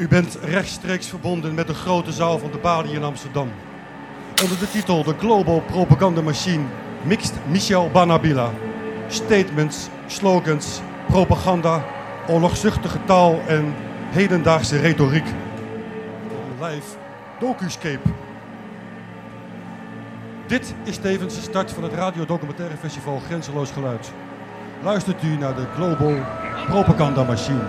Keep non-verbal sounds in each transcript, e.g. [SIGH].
U bent rechtstreeks verbonden met de grote zaal van de Bali in Amsterdam. Onder de titel De Global Propaganda Machine mixt Michel Banabila. Statements, slogans, propaganda, oorlogzuchtige taal en hedendaagse retoriek. Live Docuscape. Dit is tevens de start van het radiodocumentaire festival Grenzeloos Geluid. Luistert u naar de Global Propaganda Machine.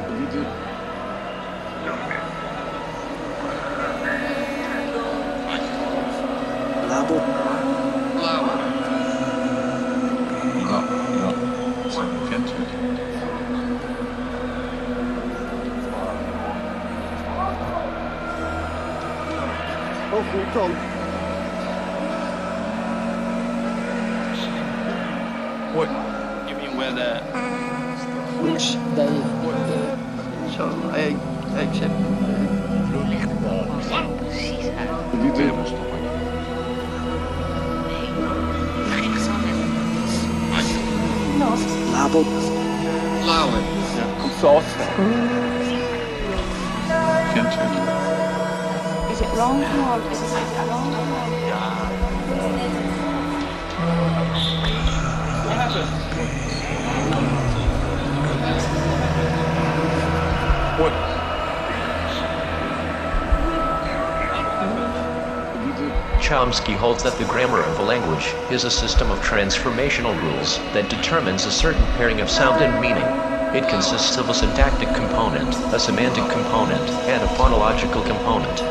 Kent u? Is it wrong or is it wrong? What? Chomsky holds that the grammar of a language is a system of transformational rules that determines a certain pairing of sound and meaning. It consists of a syntactic component, a semantic component, and a phonological component.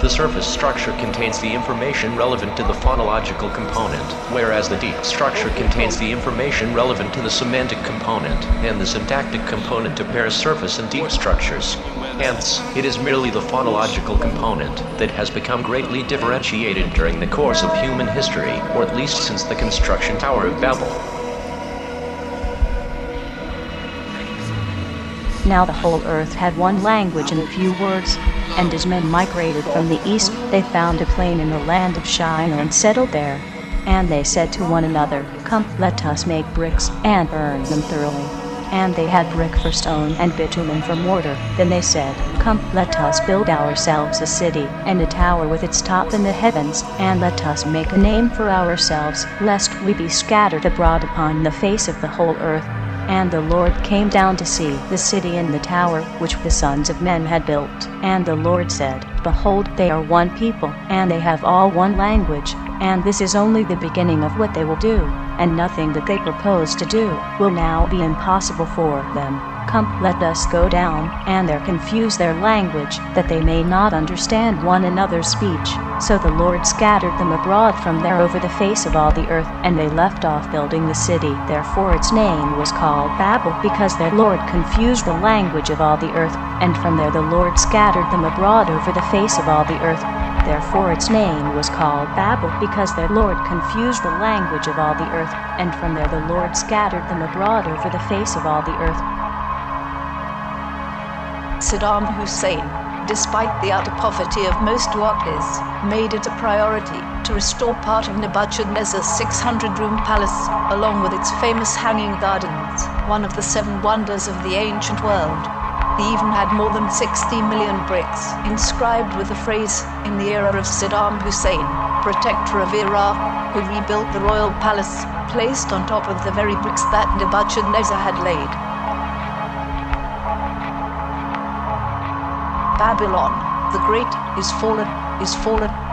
The surface structure contains the information relevant to the phonological component, whereas the deep structure contains the information relevant to the semantic component, and the syntactic component to pair surface and deep structures. Hence, it is merely the phonological component that has become greatly differentiated during the course of human history, or at least since the construction Tower of Babel. Now the whole earth had one language and a few words, and as men migrated from the east, they found a plain in the land of Shinar and settled there. And they said to one another, Come, let us make bricks, and burn them thoroughly. And they had brick for stone and bitumen for mortar. Then they said, Come, let us build ourselves a city, and a tower with its top in the heavens, and let us make a name for ourselves, lest we be scattered abroad upon the face of the whole earth. And the Lord came down to see the city and the tower which the sons of men had built. And the Lord said, Behold, they are one people, and they have all one language, and this is only the beginning of what they will do, and nothing that they propose to do will now be impossible for them. Come, let us go down, and there confuse their language, that they may not understand one another's speech. So the Lord scattered them abroad from there over the face of all the earth, and they left off building the city. Therefore its name was called Babel, because their Lord confused the language of all the earth, and from there the Lord scattered them abroad over the face of all the earth. Therefore its name was called Babel, because their Lord confused the language of all the earth, and from there the Lord scattered them abroad over the face of all the earth. Saddam Hussein, despite the utter poverty of most Waklis, made it a priority to restore part of Nebuchadnezzar's 600-room palace, along with its famous hanging gardens, one of the seven wonders of the ancient world. He even had more than 60 million bricks, inscribed with the phrase, in the era of Saddam Hussein, protector of Iraq, who rebuilt the royal palace, placed on top of the very bricks that Nebuchadnezzar had laid. Babylon, the great, is fallen, is fallen.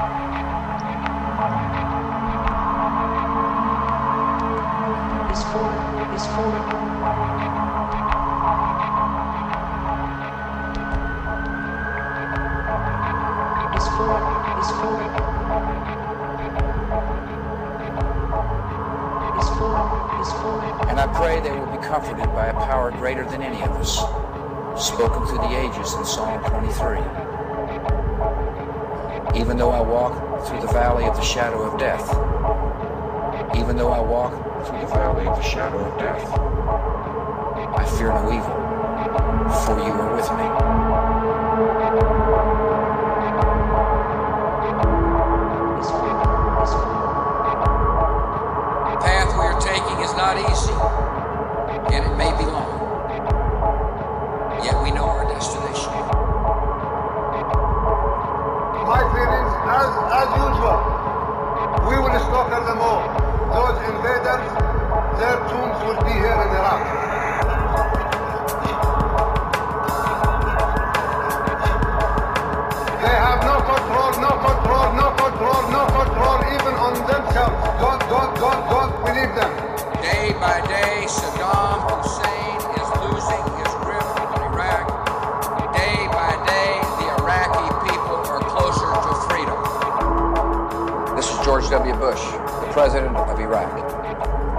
Believe them. Day by day, Saddam Hussein is losing his grip on Iraq. Day by day, the Iraqi people are closer to freedom. This is George W. Bush, the president of Iraq.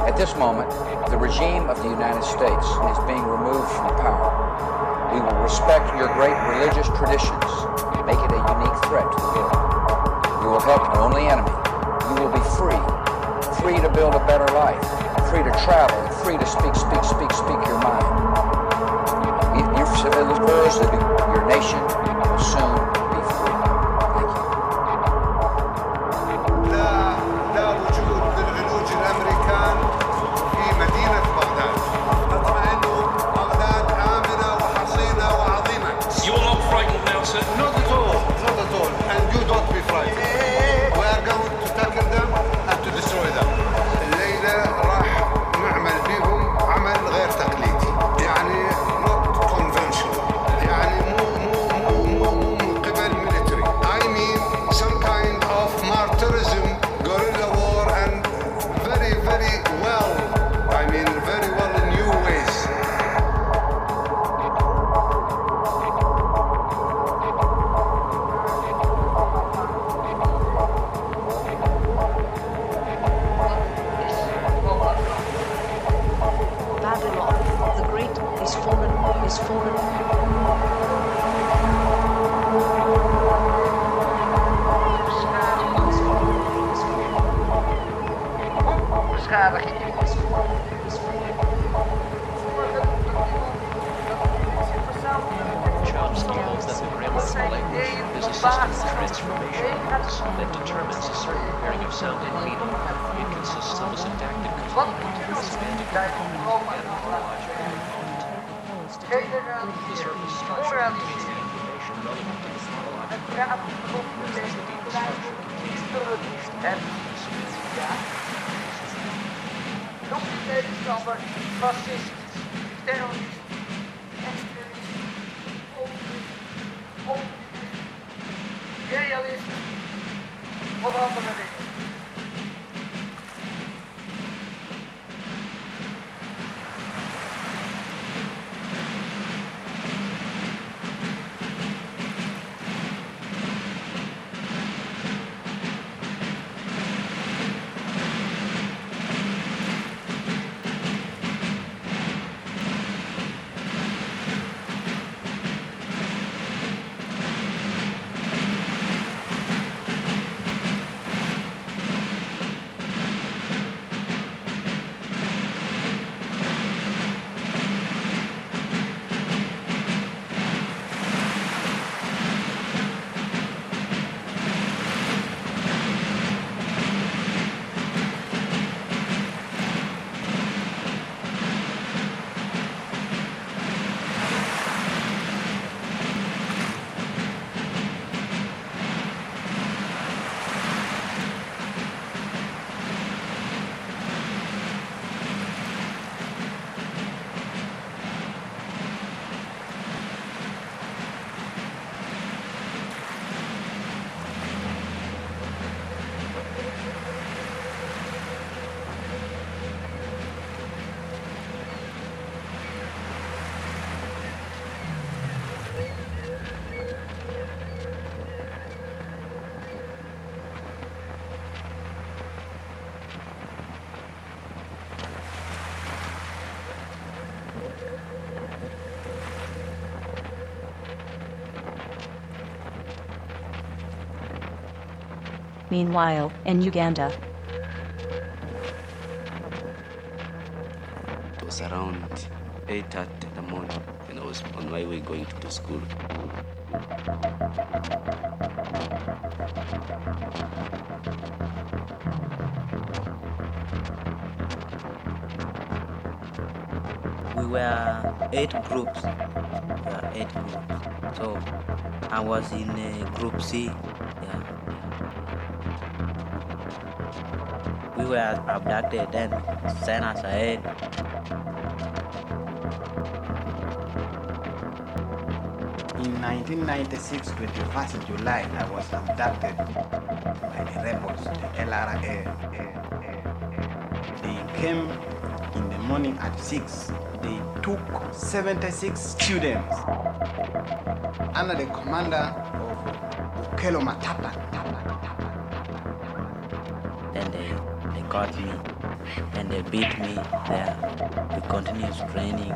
At this moment, the regime of the United States is being removed from power. We will respect your great religious traditions, make it a unique threat to the world. We will help our only enemy. You will be free, free to build a better life, free to travel, free to speak, speak, speak, speak your mind. Your, your nation tegenstander, fascist, terrorist, extremist, populist. Meanwhile, in Uganda, It was around 8.30 in the morning and I was on my way going to the school. We were eight groups. We were eight groups. So I was in uh, group C. We were abducted and sent us ahead. In 1996, 21st July, I was abducted by the rebels, the LRA. Eh, eh, eh, they came in the morning at 6. They took 76 students under the commander of Ukelo Matapa. They caught me and they beat me there. We continued training.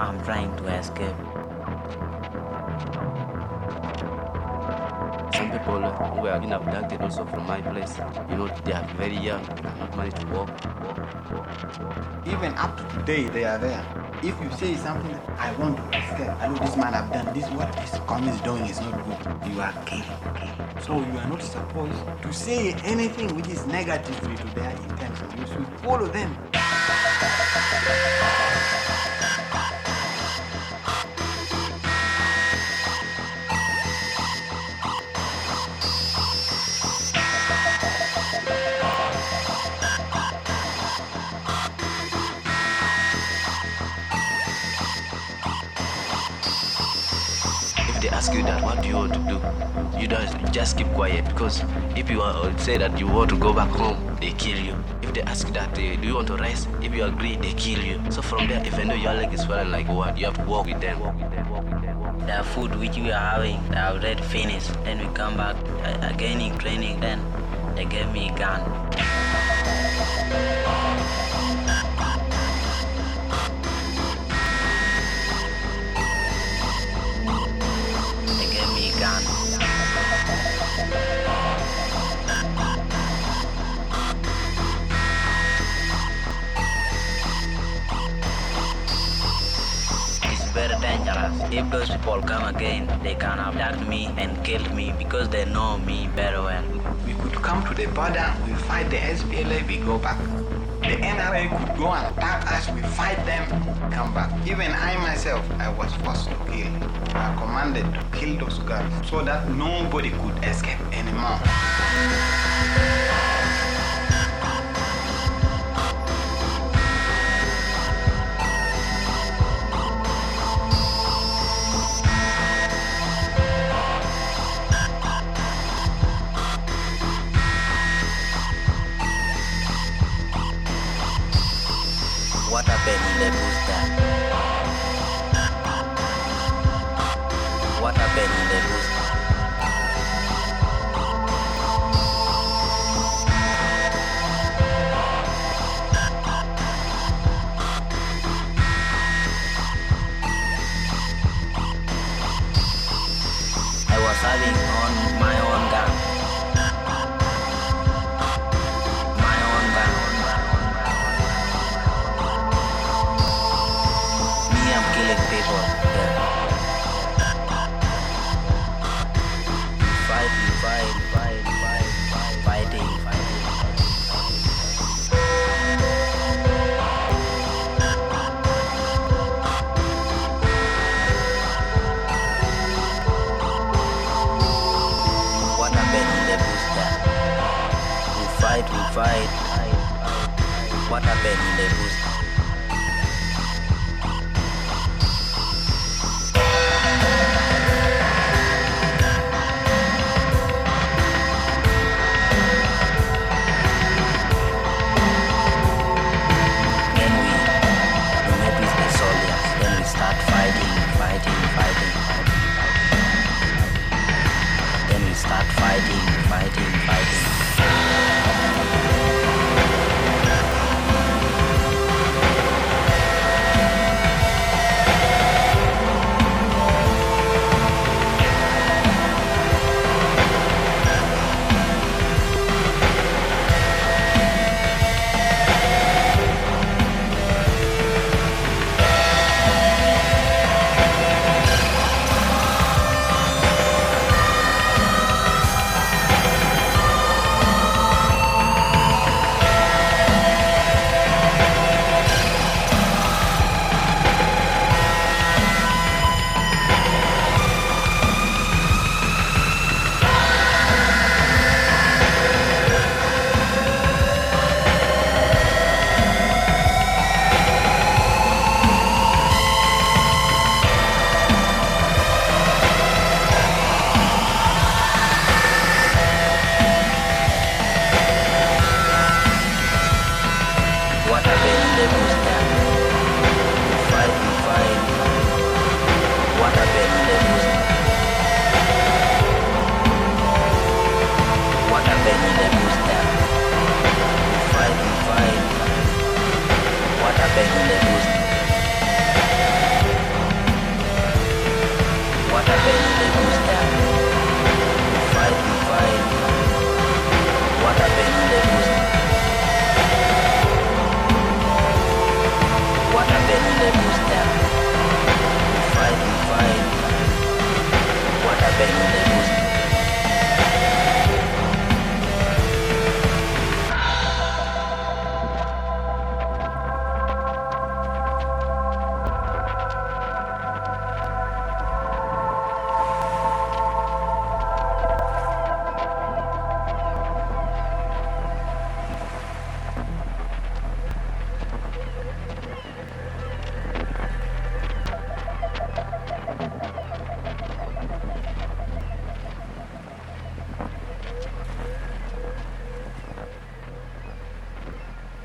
I'm trying to escape. Some people who were being abducted also from my place, you know, they are very young, they cannot manage to walk. Even up to today, they are there. If you say something, I want to escape. I know this man have done this. What this communist is doing is not good. You are killing. So you are not supposed to say anything which is negatively to their intention. You should follow them. They ask you that, what do you want to do? You just, just keep quiet because if you uh, say that you want to go back home, they kill you. If they ask that, uh, do you want to rest? If you agree, they kill you. So from there, even though your leg is swelling like what, you have to walk with them. Walk with them. Walk with them. The food which we are having, they are already finished. Then we come back again in training. Then they gave me a gun. If those people come again, they can abduct me and kill me because they know me very well. We could come to the border, we fight the SPLA, we go back. The NRA could go and attack us, we fight them, come back. Even I myself, I was forced to kill. I commanded to kill those guys so that nobody could escape anymore.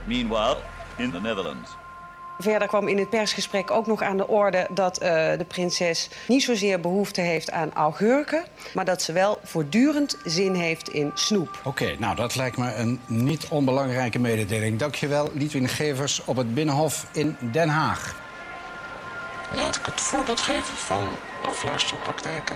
Meanwhile, in the Netherlands. Verder kwam in het persgesprek ook nog aan de orde dat uh, de prinses niet zozeer behoefte heeft aan augurken, maar dat ze wel voortdurend zin heeft in snoep. Oké, okay, nou dat lijkt me een niet onbelangrijke mededeling. Dankjewel, Liedwin Gevers op het Binnenhof in Den Haag. Laat ik het voorbeeld geven van afluisterpraktijken.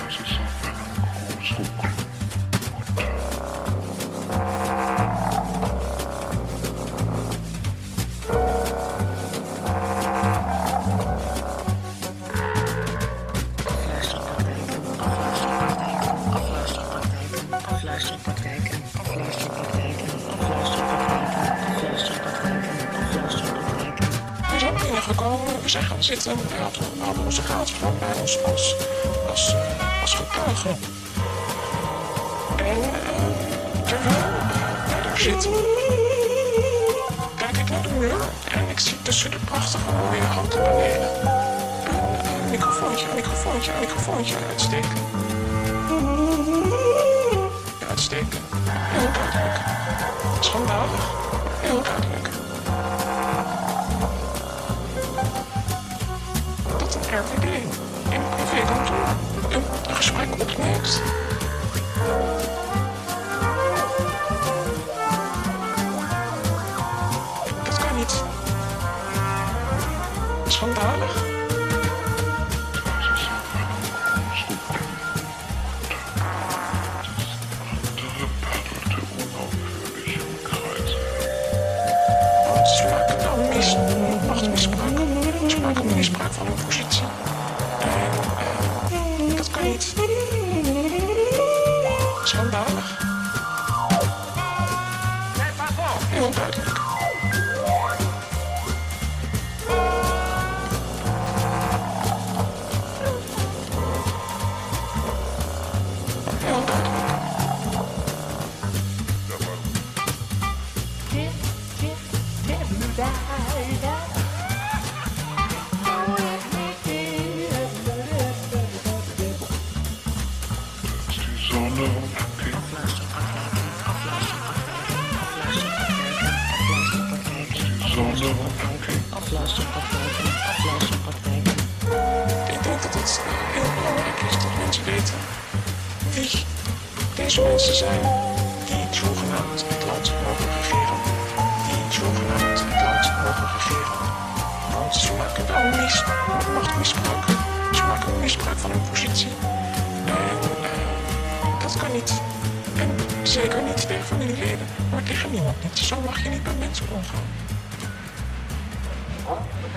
gaan zitten. Hij had, hadden onze raadsvrouw bij ons als, als, als getuige. En terwijl wij daar zitten, kijk ik naar de muur en ik zie tussen de prachtige mooie houten panelen een microfoontje, microfoontje, microfoontje uitsteken. Uitsteken. Heel duidelijk. Schandalig. Heel duidelijk. Maken nou mis, machtsmisbruik. Ze maken misbruik van hun positie. En dat kan niet.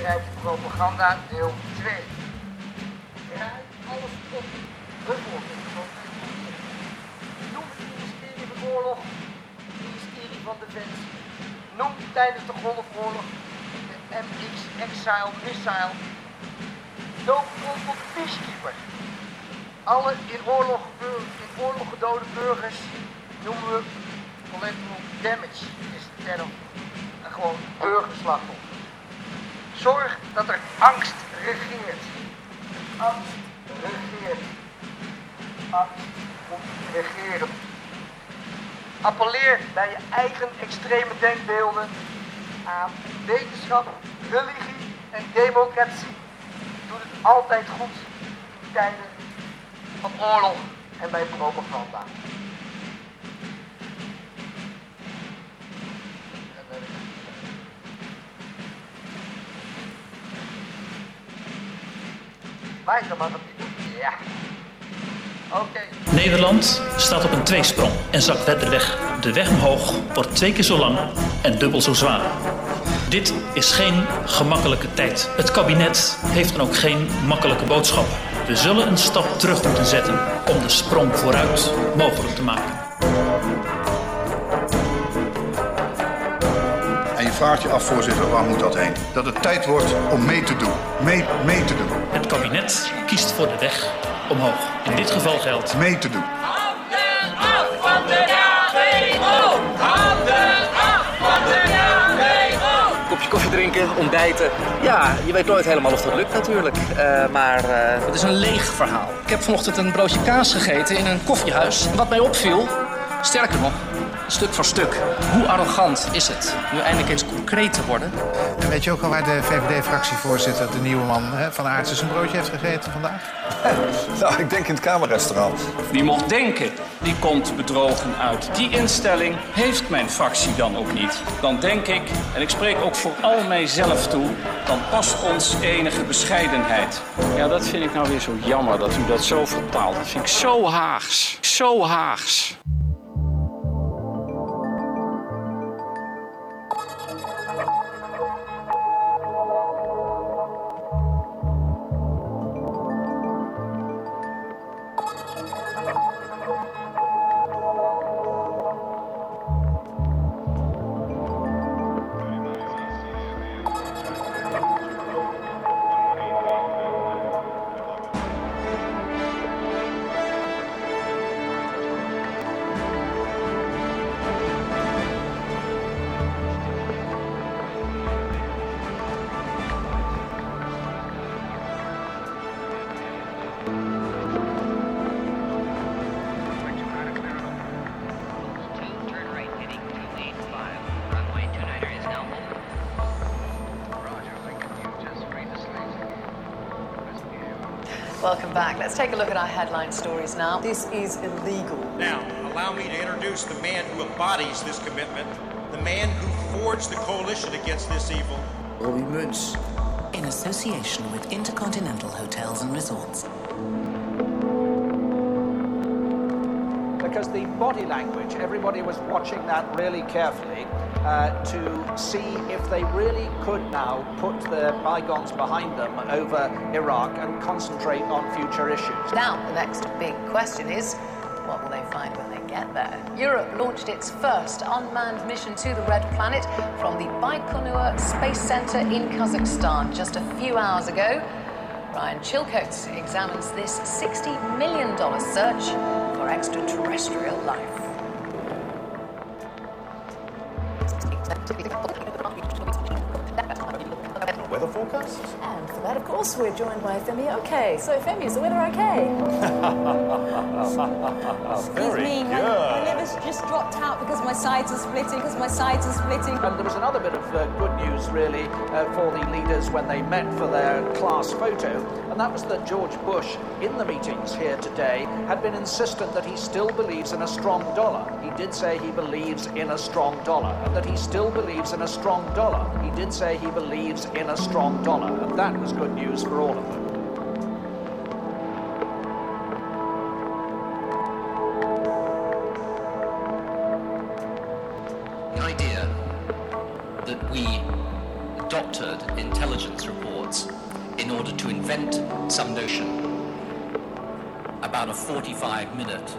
Bedrijfspropaganda deel 2. Ja, alles op bijvoorbeeld. Noem het ministerie van Oorlog, het ministerie van Defensie. Noem tijdens de Golfoorlog de MX Exile Missile. Doop tot de peacekeeper. Alle in oorlog, in oorlog gedode burgers noemen we collateral damage. Is de term. En gewoon burgerslachtoffer. Zorg dat er angst regeert. Angst regeert. Angst moet regeren. Appelleer bij je eigen extreme denkbeelden aan wetenschap, religie en democratie. Doe het altijd goed in tijden van oorlog en bij propaganda. Weiter Ja. Nederland staat op een tweesprong en zakt verder weg. De weg omhoog wordt twee keer zo lang en dubbel zo zwaar. Dit is geen gemakkelijke tijd. Het kabinet heeft dan ook geen makkelijke boodschap. We zullen een stap terug moeten zetten om de sprong vooruit mogelijk te maken. Vraagt je af, voorzitter, waar moet dat heen? Dat het tijd wordt om mee te doen. Mee, mee te doen. Het kabinet kiest voor de weg omhoog. In dit geval geldt mee te doen. Kopje koffie drinken, ontbijten. Ja, je weet nooit helemaal of dat lukt natuurlijk. Eh, maar eh, Het is een leeg verhaal. Ik heb vanochtend een broodje kaas gegeten in een koffiehuis. Wat mij opviel, sterker nog, stuk voor stuk. Hoe arrogant is het nu eindelijk eens concreet te worden? En weet je ook al waar de VVD-fractievoorzitter, de nieuwe man hè, van Aartsen, zijn broodje heeft gegeten vandaag? [LAUGHS] Nou, ik denk in het kamerrestaurant. Wie mocht denken, die komt bedrogen uit. Die instelling heeft mijn fractie dan ook niet. Dan denk ik, en ik spreek ook voor al mijzelf toe, dan past ons enige bescheidenheid. Ja, dat vind ik nou weer zo jammer dat u dat zo vertaalt. Dat vind ik zo haags. Zo haags. Welcome back. Let's take a look at our headline stories now. This is illegal. Now, allow me to introduce the man who embodies this commitment, the man who forged the coalition against this evil. Robbie Muns. In association with Intercontinental Hotels and Resorts. Because the body language, everybody was watching that really carefully uh, to see if they really could now put their bygones behind them over Iraq and concentrate on future issues. Now, the next big question is what will they find when they get there? Europe launched its first unmanned mission to the Red Planet from the Baikonur Space Center in Kazakhstan just a few hours ago. Ryan Chilcote examines this $60 million search for extraterrestrial life. And for that, of course, we're joined by Femi. Okay, so Femi, is the weather okay? [LAUGHS] Excuse me, my, my liver's just dropped out because my sides are splitting, because my sides are splitting. And there was another bit of uh, good news, really, uh, for the leaders when they met for their class photo, and that was that George Bush, in the meetings here today, had been insistent that he still believes in a strong dollar. He did say he believes in a strong dollar, and that he still believes in a strong dollar. He did say he believes in a strong dollar, and that was good news for all of them. 45 minute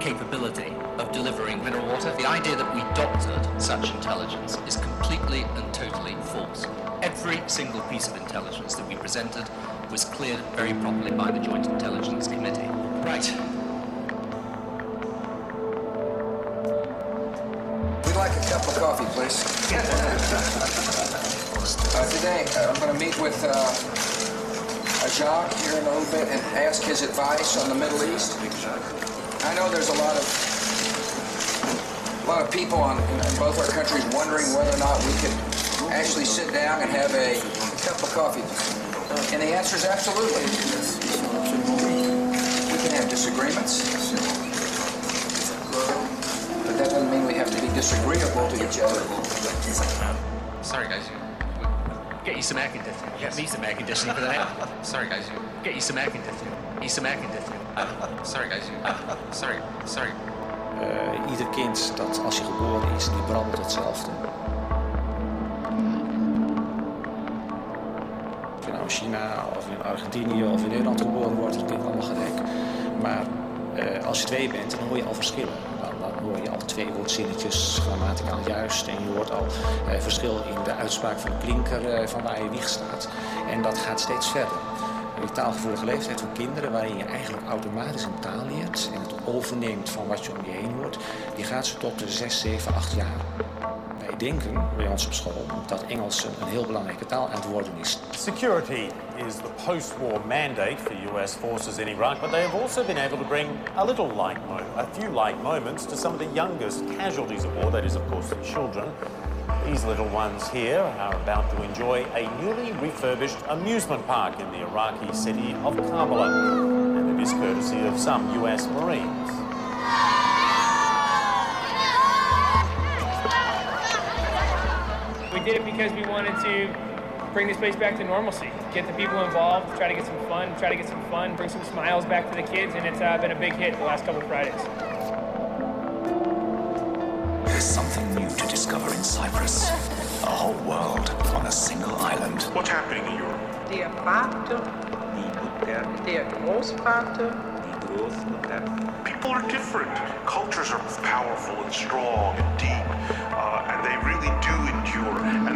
capability of delivering mineral water, the idea that we doctored such intelligence is completely and totally false. Every single piece of intelligence that we presented was cleared very properly by the Joint Intelligence Committee. Right. We'd like a cup of coffee, please. [LAUGHS] uh, today, uh, I'm going to meet with uh, Jacques here in a little bit and ask his advice on the Middle East. I know there's a lot of a lot of people on, in, in both our countries wondering whether or not we could actually sit down and have a cup of coffee. And the answer is absolutely. We can have disagreements. But that doesn't mean we have to be disagreeable to each other. Sorry, guys. Get you some air conditioning. Yes. Get me some air conditioning for the [LAUGHS] sorry, guys. Get you some air conditioning. Get some air conditioning. [LAUGHS] sorry, guys. [LAUGHS] sorry, sorry. Uh, ieder kind dat als je geboren is, die brandt hetzelfde. Of je nou in China of in Argentinië of in Nederland geboren wordt, dat klinkt allemaal gelijk. Maar eh, als je twee bent, dan hoor je al verschillen. Dan, hoor je al twee woordzinnetjes grammaticaal juist en je hoort al eh, verschil in de uitspraak van de klinker eh, van waar je wieg staat. En dat gaat steeds verder. Die taalgevoelige leeftijd van kinderen, waarin je eigenlijk automatisch een taal leert en het overneemt van wat je om je heen hoort, die gaat zo tot de 6, 7, 8 jaar. Denken bij ons op school dat Engels een, heel belangrijke taal aan het worden is. Security is the post-war mandate for US forces in Iraq, but they have also been able to bring a little light a few light moments to some of the youngest casualties of war, that is of course the children. These little ones here are about to enjoy a newly refurbished amusement park in the Iraqi city of Kabul, and it is courtesy of some US Marines. Did it because we wanted to bring this place back to normalcy, get the people involved, try to get some fun, try to get some fun, bring some smiles back to the kids, and it's uh, been a big hit the last couple of Fridays. There's something new to discover in Cyprus. A whole world on a single island. What's happening in Europe? Der Vater, der Großvater, People are different. Cultures are powerful and strong and deep, uh, and they really do endure,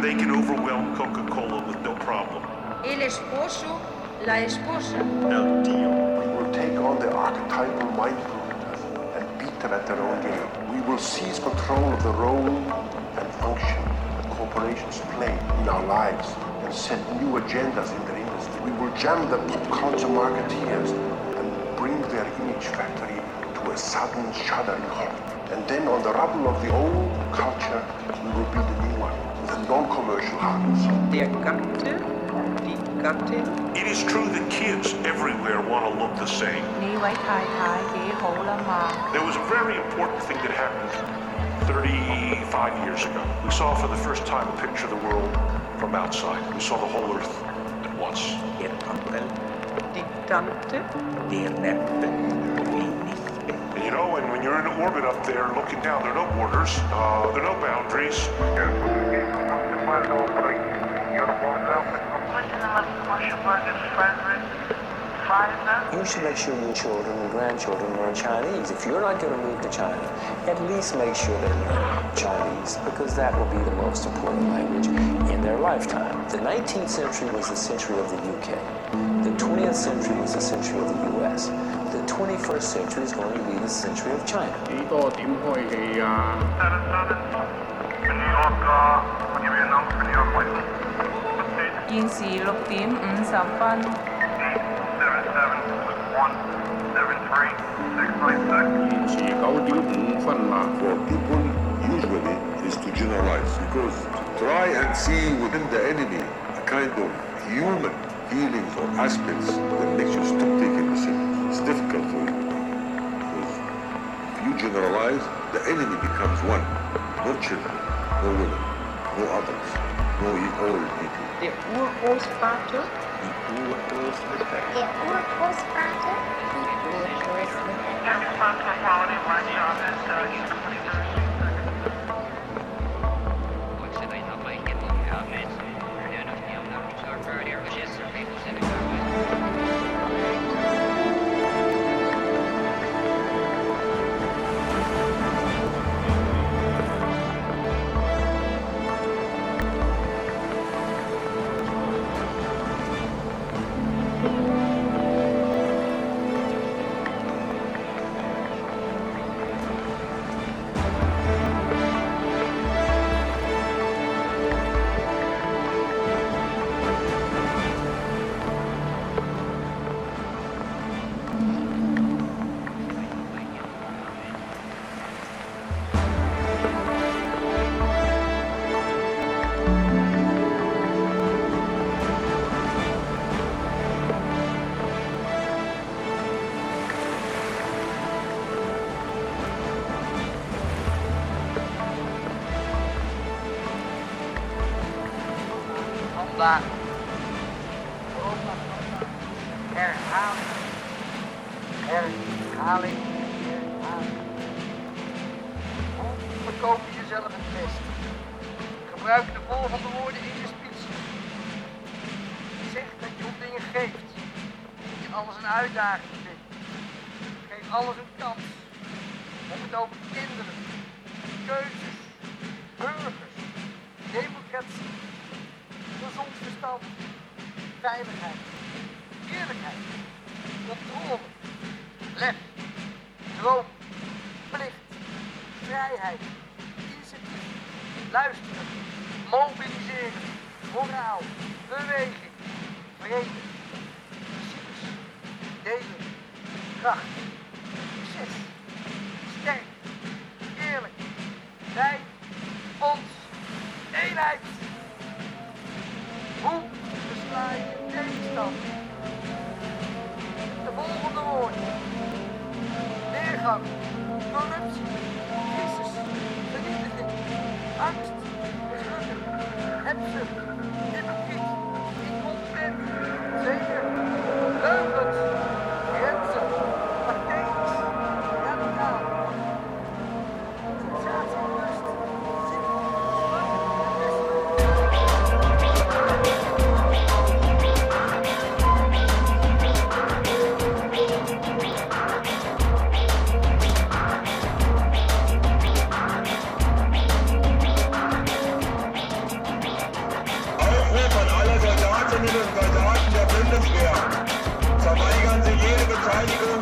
and they can overwhelm Coca-Cola with no problem. el esposo, la esposa. No deal. We will take on the archetypal mindfulness and beat them at their own game. We will seize control of the role and function that corporations play in our lives and set new agendas in their industry. We will jam the pop culture marketeers and bring their image factory to a sudden shuddering halt. And then on the rubble of the old culture, we will build a new one with a non-commercial heart and soul. Der Gatte, die Gattin. It is true that kids everywhere want to look the same. 呢位太太几好啦嘛。 There was a very important thing that happened 35 years ago. We saw for the first time a picture of the world from outside. We saw the whole earth at once. Die Tante. And you know, and when you're in orbit up there looking down, there are no borders, uh, there are no boundaries. You should make sure your children and grandchildren learn Chinese. If you're not going to move to China, at least make sure they learn Chinese because that will be the most important language in their lifetime. The 19th century was the century of the UK. The 20th century was the century of the US The 21st century is going to be the century of China. 几多点开戏啊？现时六点五十分。现时九点五分啦。 For people, usually, is to generalize because try and see within the enemy a kind of human feelings or aspects that makes you stop taking the signal. It's difficult for you. Because if you generalize, the enemy becomes one. No children, no women, no others, no all people. Der Urgroßvater. Der Urgroßvater. Handa. vàng gezond veiligheid, eerlijkheid, controle, lef, droom, plicht, vrijheid, initiatief, luisteren, mobiliseren, moraal, beweging, vrede, principes, delen, kracht, succes, sterk, eerlijk, wijd. 哦 Soldaten der Bundeswehr verweigern sie jede Beteiligung.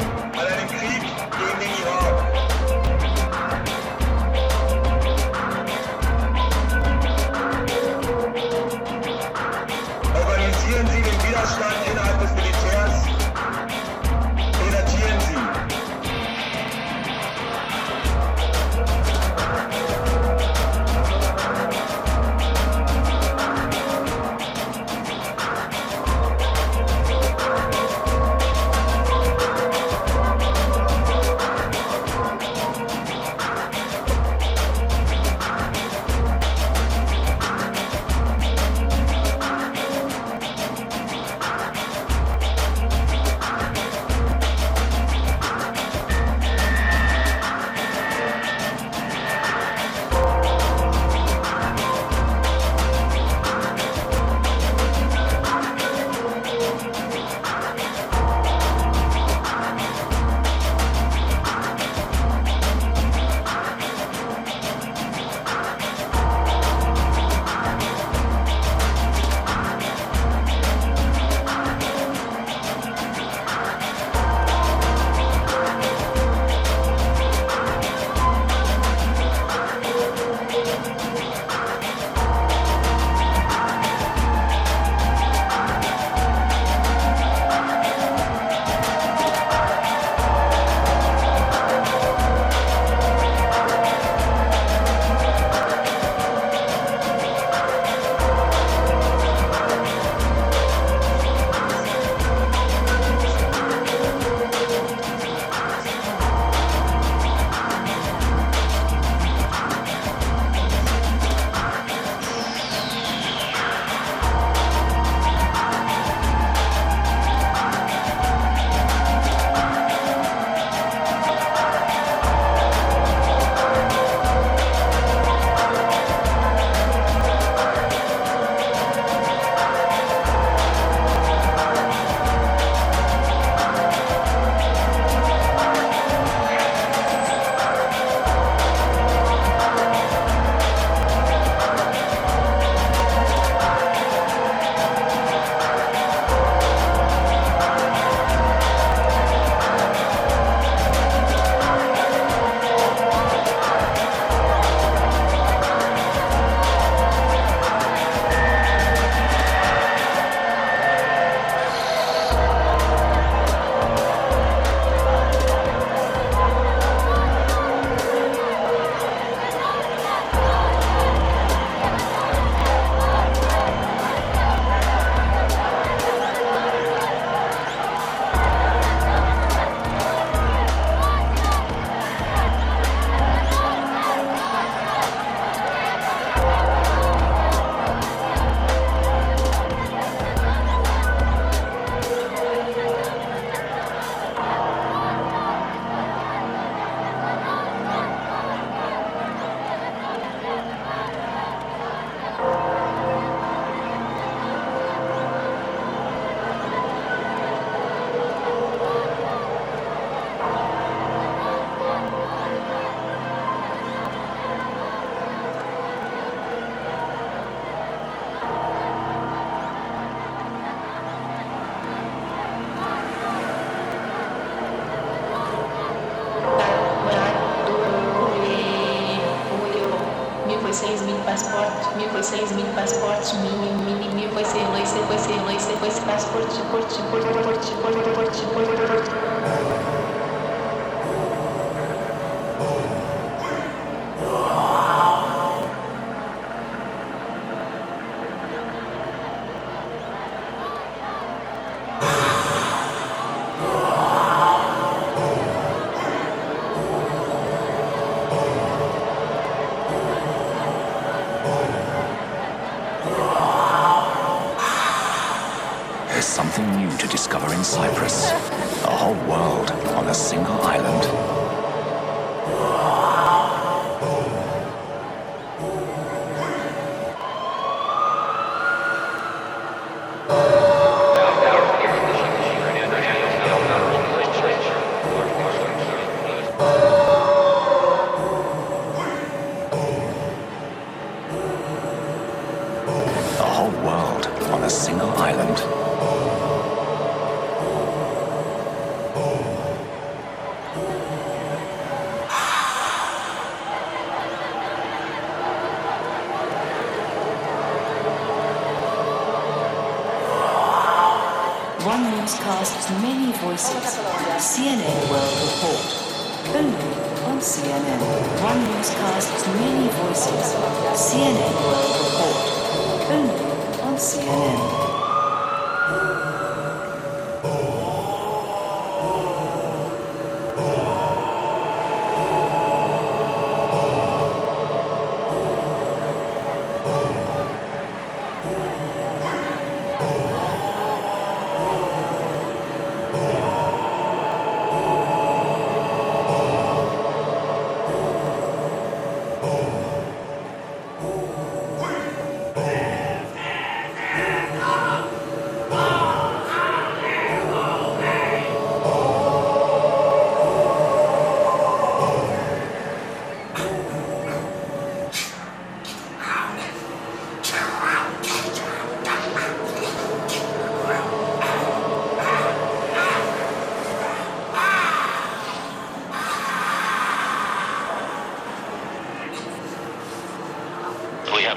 seis mil passportes, mil foi seis mil passportes, mil, mini mil foi ser, foi ser, foi ser, foi ser passporte, porte, porte, porte, porte, porte, porte, porte, porte. Newscasts many voices. CNN World Report. Only on CNN. One newscasts many voices. CNN World Report. Only on CNN.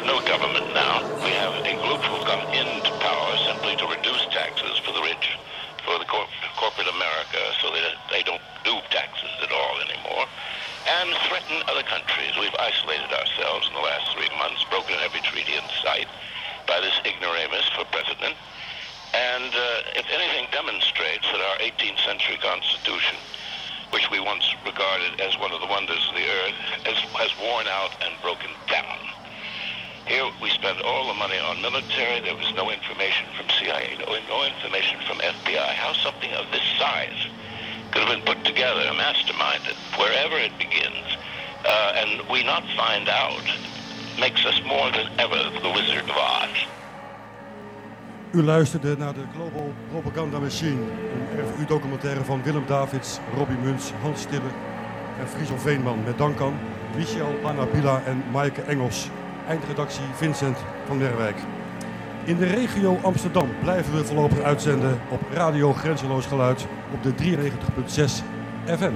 Have no government now. We have a group who've come into power simply to reduce taxes for the rich, for the corp- corporate America, so that they don't do taxes at all anymore, and threaten other countries. We've isolated ourselves in the last three months, broken every treaty in sight by this ignoramus for president. And uh, if anything demonstrates that our 18th century Constitution, which we once regarded as one of the wonders of the earth, has, has worn out and broken down. Here we spend all the money on military. There was no information from CIA, no, no information from FBI. How something of this size could have been put together, masterminded, wherever it begins, uh, and we not find out, makes us more than ever the Wizard of Oz. U luisterde naar de Global Propaganda Machine, een RVU-documentaire van Willem Davids, Robbie Muns, Hans Stille en Friso Veenman. Met dank aan Michel Anabila en Maaike Engels. Eindredactie Vincent van Merwijk. In de regio Amsterdam blijven we voorlopig uitzenden op Radio Grenzeloos Geluid op de 93.6 FM.